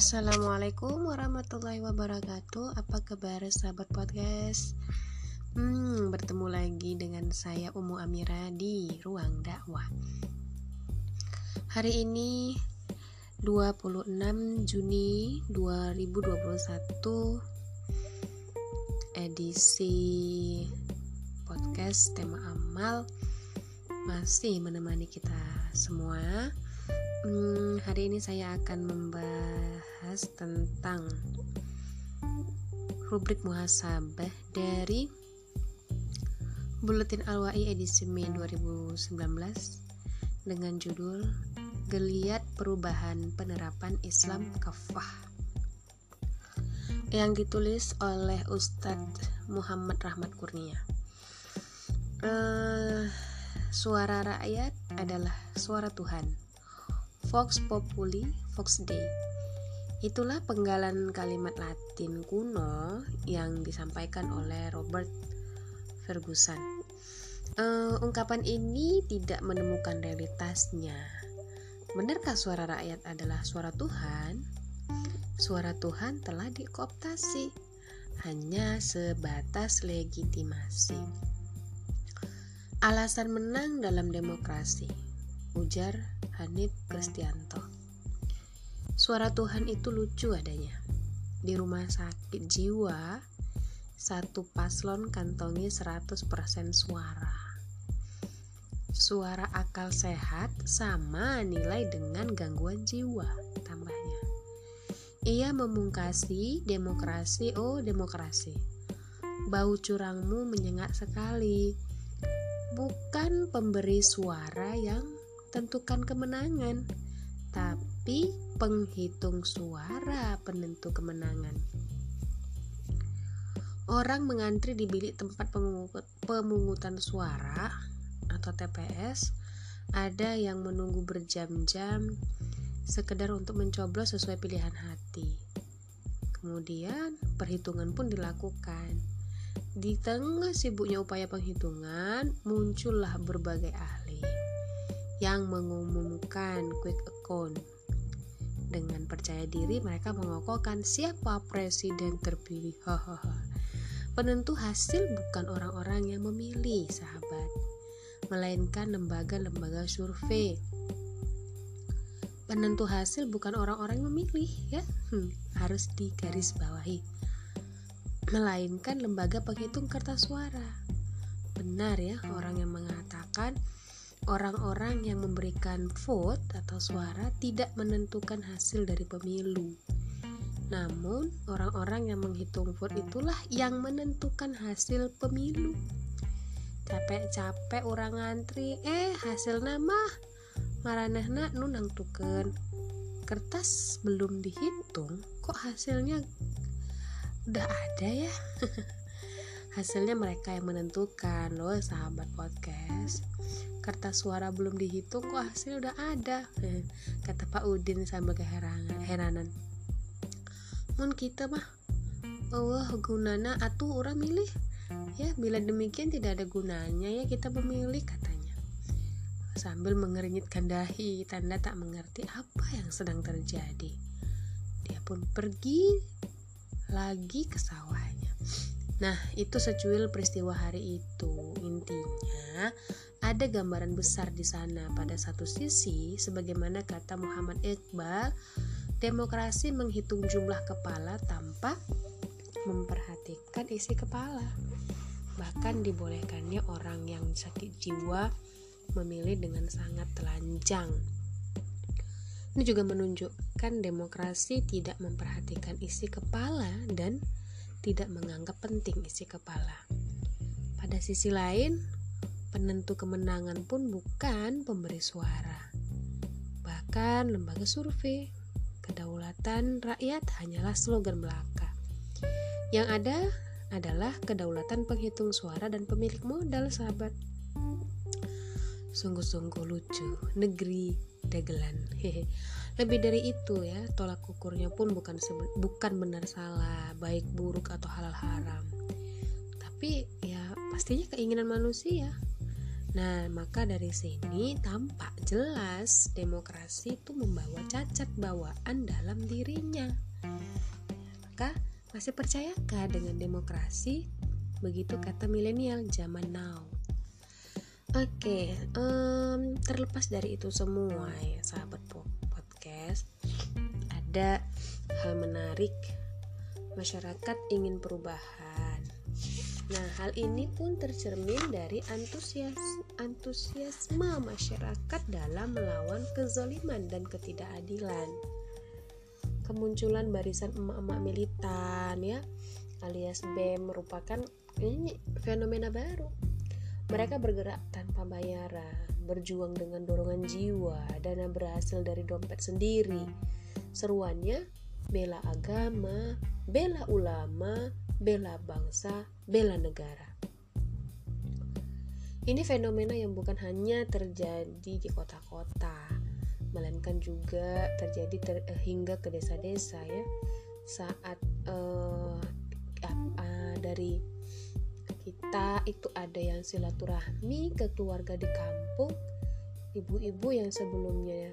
Assalamualaikum warahmatullahi wabarakatuh. Apa kabar sahabat podcast? Hmm, bertemu lagi dengan saya Umu Amira di Ruang Dakwah. Hari ini 26 Juni 2021 Edisi podcast tema amal Masih menemani kita semua hmm, Hari ini saya akan membahas tentang rubrik muhasabah dari Buletin Al-Wa'i edisi Mei 2019 dengan judul Geliat Perubahan Penerapan Islam Kafah yang ditulis oleh Ustadz Muhammad Rahmat Kurnia. Uh, suara rakyat adalah suara Tuhan. Vox Populi, Vox Dei. Itulah penggalan kalimat Latin kuno yang disampaikan oleh Robert Ferguson. Uh, ungkapan ini tidak menemukan realitasnya. Benarkah suara rakyat adalah suara Tuhan? Suara Tuhan telah dikooptasi hanya sebatas legitimasi. Alasan menang dalam demokrasi, ujar Hanif Kristianto. Suara Tuhan itu lucu adanya. Di rumah sakit jiwa, satu paslon kantongi 100% suara. Suara akal sehat sama nilai dengan gangguan jiwa, tambahnya. Ia memungkasi demokrasi, oh demokrasi. Bau curangmu menyengat sekali. Bukan pemberi suara yang tentukan kemenangan, tapi penghitung suara penentu kemenangan. Orang mengantri di bilik tempat pemungutan suara atau TPS, ada yang menunggu berjam-jam sekedar untuk mencoblos sesuai pilihan hati. Kemudian perhitungan pun dilakukan. Di tengah sibuknya upaya penghitungan, muncullah berbagai ahli yang mengumumkan quick account. Dengan percaya diri mereka mengokohkan siapa presiden terpilih. Hahaha. Penentu hasil bukan orang-orang yang memilih, sahabat, melainkan lembaga-lembaga survei. Penentu hasil bukan orang-orang yang memilih, ya, hmm, harus digarisbawahi, melainkan lembaga penghitung kertas suara. Benar ya, orang yang mengatakan orang-orang yang memberikan vote atau suara tidak menentukan hasil dari pemilu. Namun, orang-orang yang menghitung vote itulah yang menentukan hasil pemilu. Capek-capek orang ngantri, eh hasil nama maranehna nu nangtukeun kertas belum dihitung, kok hasilnya udah ada ya? hasilnya mereka yang menentukan loh sahabat podcast kertas suara belum dihitung kok hasil udah ada. Kata Pak Udin sambil keheranan. Heranan mun kita mah Allah gunana atuh orang milih. Ya bila demikian tidak ada gunanya ya kita memilih katanya. Sambil mengernyitkan dahi tanda tak mengerti apa yang sedang terjadi. Dia pun pergi lagi ke sawahnya nah itu secuil peristiwa hari itu intinya ada gambaran besar di sana pada satu sisi sebagaimana kata Muhammad Iqbal Demokrasi menghitung jumlah kepala tanpa memperhatikan isi kepala. Bahkan dibolehkannya orang yang sakit jiwa memilih dengan sangat telanjang. Ini juga menunjukkan demokrasi tidak memperhatikan isi kepala dan tidak menganggap penting isi kepala. Pada sisi lain, penentu kemenangan pun bukan pemberi suara, bahkan lembaga survei kedaulatan rakyat hanyalah slogan belaka. Yang ada adalah kedaulatan penghitung suara dan pemilik modal, sahabat. Sungguh-sungguh lucu, negeri dagelan. Lebih dari itu ya, tolak ukurnya pun bukan bukan benar salah, baik buruk atau halal haram. Tapi ya pastinya keinginan manusia. Nah, maka dari sini tampak jelas demokrasi itu membawa cacat bawaan dalam dirinya. Maka masih percayakah dengan demokrasi? Begitu kata milenial zaman now. Oke, um, terlepas dari itu semua ya sahabat podcast, ada hal menarik. Masyarakat ingin perubahan Nah, hal ini pun tercermin dari antusias antusiasme masyarakat dalam melawan kezoliman dan ketidakadilan. Kemunculan barisan emak-emak militan ya, alias BEM merupakan ini fenomena baru. Mereka bergerak tanpa bayaran, berjuang dengan dorongan jiwa, dana berhasil dari dompet sendiri. Seruannya bela agama, bela ulama, bela bangsa, bela negara. Ini fenomena yang bukan hanya terjadi di kota-kota, melainkan juga terjadi ter, uh, hingga ke desa-desa ya. Saat uh, uh, dari kita itu ada yang silaturahmi ke keluarga di kampung, ibu-ibu yang sebelumnya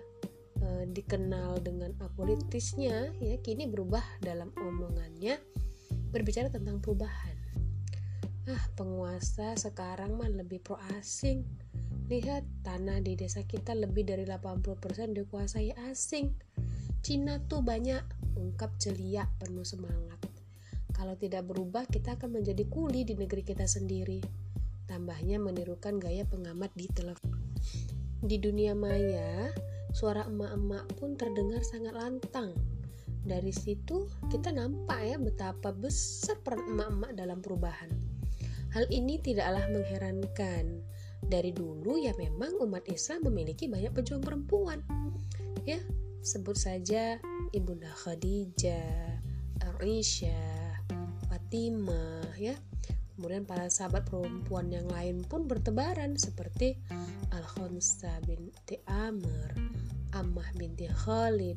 uh, dikenal dengan apolitisnya ya kini berubah dalam omongannya berbicara tentang perubahan. Ah, penguasa sekarang mah lebih pro asing. Lihat, tanah di desa kita lebih dari 80% dikuasai asing. Cina tuh banyak, ungkap celia penuh semangat. Kalau tidak berubah, kita akan menjadi kuli di negeri kita sendiri. Tambahnya menirukan gaya pengamat di televisi. Di dunia maya, suara emak-emak pun terdengar sangat lantang dari situ kita nampak ya betapa besar peran emak-emak dalam perubahan. Hal ini tidaklah mengherankan. Dari dulu ya memang umat Islam memiliki banyak pejuang perempuan. Ya, sebut saja Ibunda Khadijah, Aisyah, Fatimah ya. Kemudian para sahabat perempuan yang lain pun bertebaran seperti Al-Khamsah binti Amr, Ammah binti Khalid,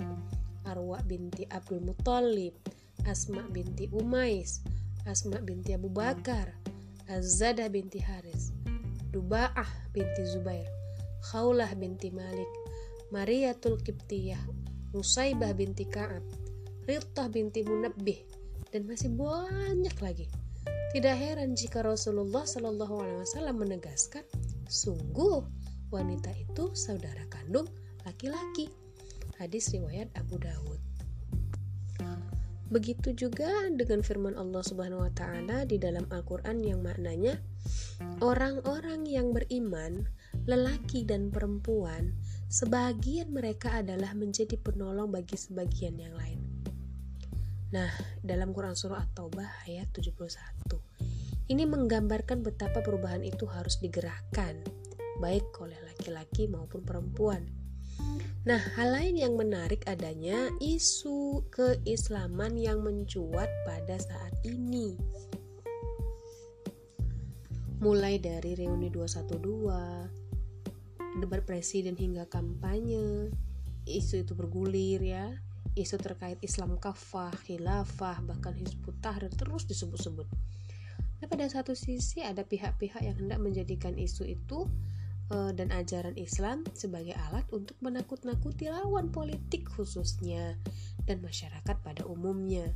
Arwa binti Abdul Muthalib, Asma binti Umais, Asma binti Abu Bakar, Azadah binti Haris, Duba'ah binti Zubair, Khaulah binti Malik, Mariatul Qibtiyah, Nusaibah binti Ka'ab, Riltah binti Munabbih, dan masih banyak lagi. Tidak heran jika Rasulullah Shallallahu Alaihi Wasallam menegaskan, sungguh wanita itu saudara kandung laki-laki hadis riwayat Abu Dawud. Begitu juga dengan firman Allah Subhanahu wa taala di dalam Al-Qur'an yang maknanya orang-orang yang beriman, lelaki dan perempuan, sebagian mereka adalah menjadi penolong bagi sebagian yang lain. Nah, dalam Quran surah At-Taubah ayat 71. Ini menggambarkan betapa perubahan itu harus digerakkan baik oleh laki-laki maupun perempuan Nah, hal lain yang menarik adanya isu keislaman yang mencuat pada saat ini. Mulai dari reuni 212, debat presiden hingga kampanye, isu itu bergulir ya. Isu terkait Islam kafah, khilafah, bahkan Hizbut Tahrir terus disebut-sebut. Nah, pada satu sisi ada pihak-pihak yang hendak menjadikan isu itu Eh, dan ajaran Islam sebagai alat untuk menakut-nakuti lawan politik khususnya dan masyarakat pada umumnya.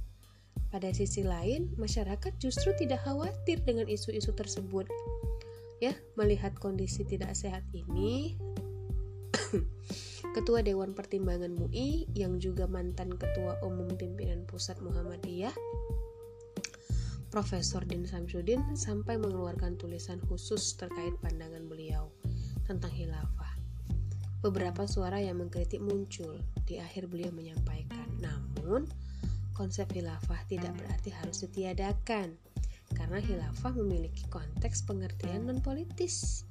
Pada sisi lain, masyarakat justru tidak khawatir dengan isu-isu tersebut. Ya, melihat kondisi tidak sehat ini, Ketua Dewan Pertimbangan MUI yang juga mantan Ketua Umum Pimpinan Pusat Muhammadiyah Profesor Din Samsudin sampai mengeluarkan tulisan khusus terkait pandangan beliau tentang hilafah. Beberapa suara yang mengkritik muncul di akhir beliau menyampaikan, namun konsep hilafah tidak berarti harus ditiadakan karena hilafah memiliki konteks pengertian non politis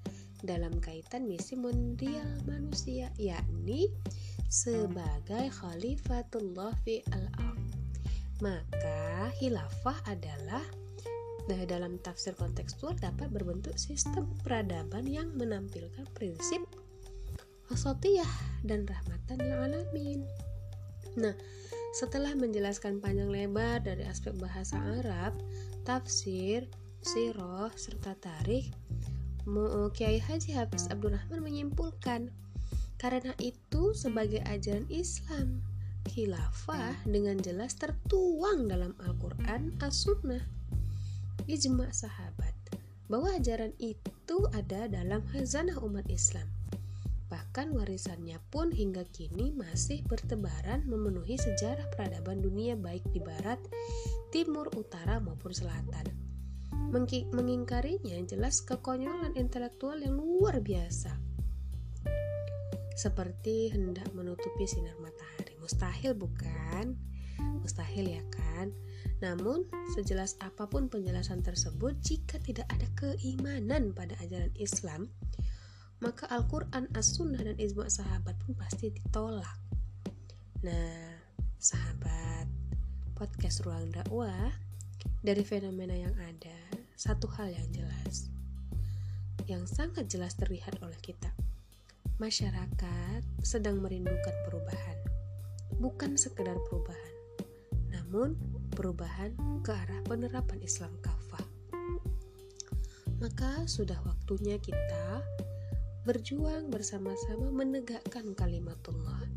dalam kaitan misi mondial manusia yakni sebagai khalifatullah fi al-ard. Maka hilafah adalah Nah, dalam tafsir kontekstual dapat berbentuk sistem peradaban yang menampilkan prinsip wasatiyah dan rahmatan lil alamin. Nah, setelah menjelaskan panjang lebar dari aspek bahasa Arab, tafsir, sirah, serta tarikh, Kiai Haji Hafiz Abdurrahman menyimpulkan karena itu sebagai ajaran Islam khilafah dengan jelas tertuang dalam Al-Quran As-Sunnah. Ijma sahabat bahwa ajaran itu ada dalam hazanah umat Islam. Bahkan warisannya pun hingga kini masih bertebaran memenuhi sejarah peradaban dunia baik di barat, timur, utara maupun selatan mengingkarinya jelas kekonyolan intelektual yang luar biasa. Seperti hendak menutupi sinar matahari. Mustahil bukan? Mustahil ya kan? Namun sejelas apa pun penjelasan tersebut jika tidak ada keimanan pada ajaran Islam maka Al-Quran, As-Sunnah, dan Ijma' sahabat pun pasti ditolak. Nah, sahabat, podcast Ruang Dakwah, dari fenomena yang ada, satu hal yang jelas yang sangat jelas terlihat oleh kita. Masyarakat sedang merindukan perubahan. Bukan sekedar perubahan, namun perubahan ke arah penerapan Islam kafah. Maka sudah waktunya kita berjuang bersama-sama menegakkan kalimatullah.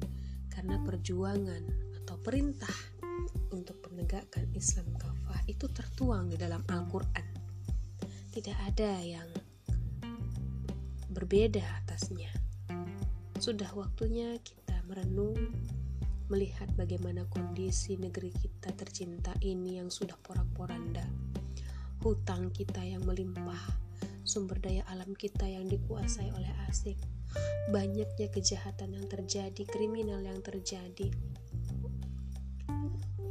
Karena perjuangan atau perintah untuk menegakkan Islam kafah itu tertuang di dalam Al-Qur'an tidak ada yang berbeda atasnya. Sudah waktunya kita merenung, melihat bagaimana kondisi negeri kita tercinta ini yang sudah porak-poranda, hutang kita yang melimpah, sumber daya alam kita yang dikuasai oleh asing, banyaknya kejahatan yang terjadi, kriminal yang terjadi,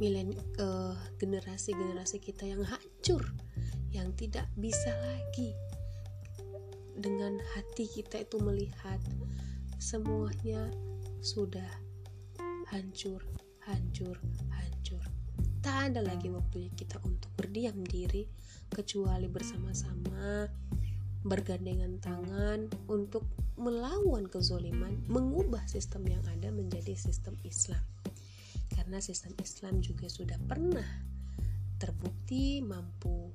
milen uh, generasi-generasi kita yang hancur yang tidak bisa lagi dengan hati kita itu melihat semuanya sudah hancur, hancur, hancur. Tak ada lagi waktunya kita untuk berdiam diri kecuali bersama-sama bergandengan tangan untuk melawan kezoliman, mengubah sistem yang ada menjadi sistem Islam. Karena sistem Islam juga sudah pernah terbukti mampu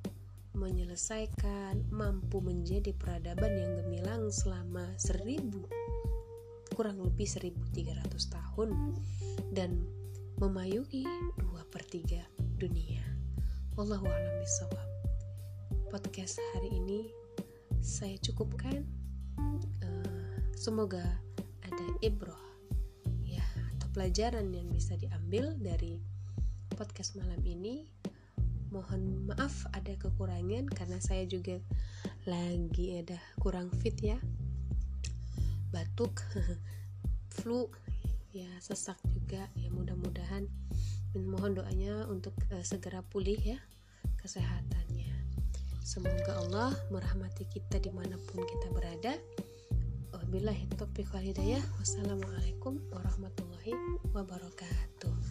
menyelesaikan, mampu menjadi peradaban yang gemilang selama seribu kurang lebih 1300 tahun dan memayungi dua per 3 dunia. Wallahu a'lam bishawab. Podcast hari ini saya cukupkan. Uh, semoga ada ibroh ya atau pelajaran yang bisa diambil dari podcast malam ini mohon maaf ada kekurangan karena saya juga lagi ada kurang fit ya batuk flu ya sesak juga ya mudah-mudahan mohon doanya untuk uh, segera pulih ya kesehatannya semoga Allah merahmati kita di mana pun kita berada Wabillahi taufiq wal hidayah. Wassalamualaikum warahmatullahi wabarakatuh.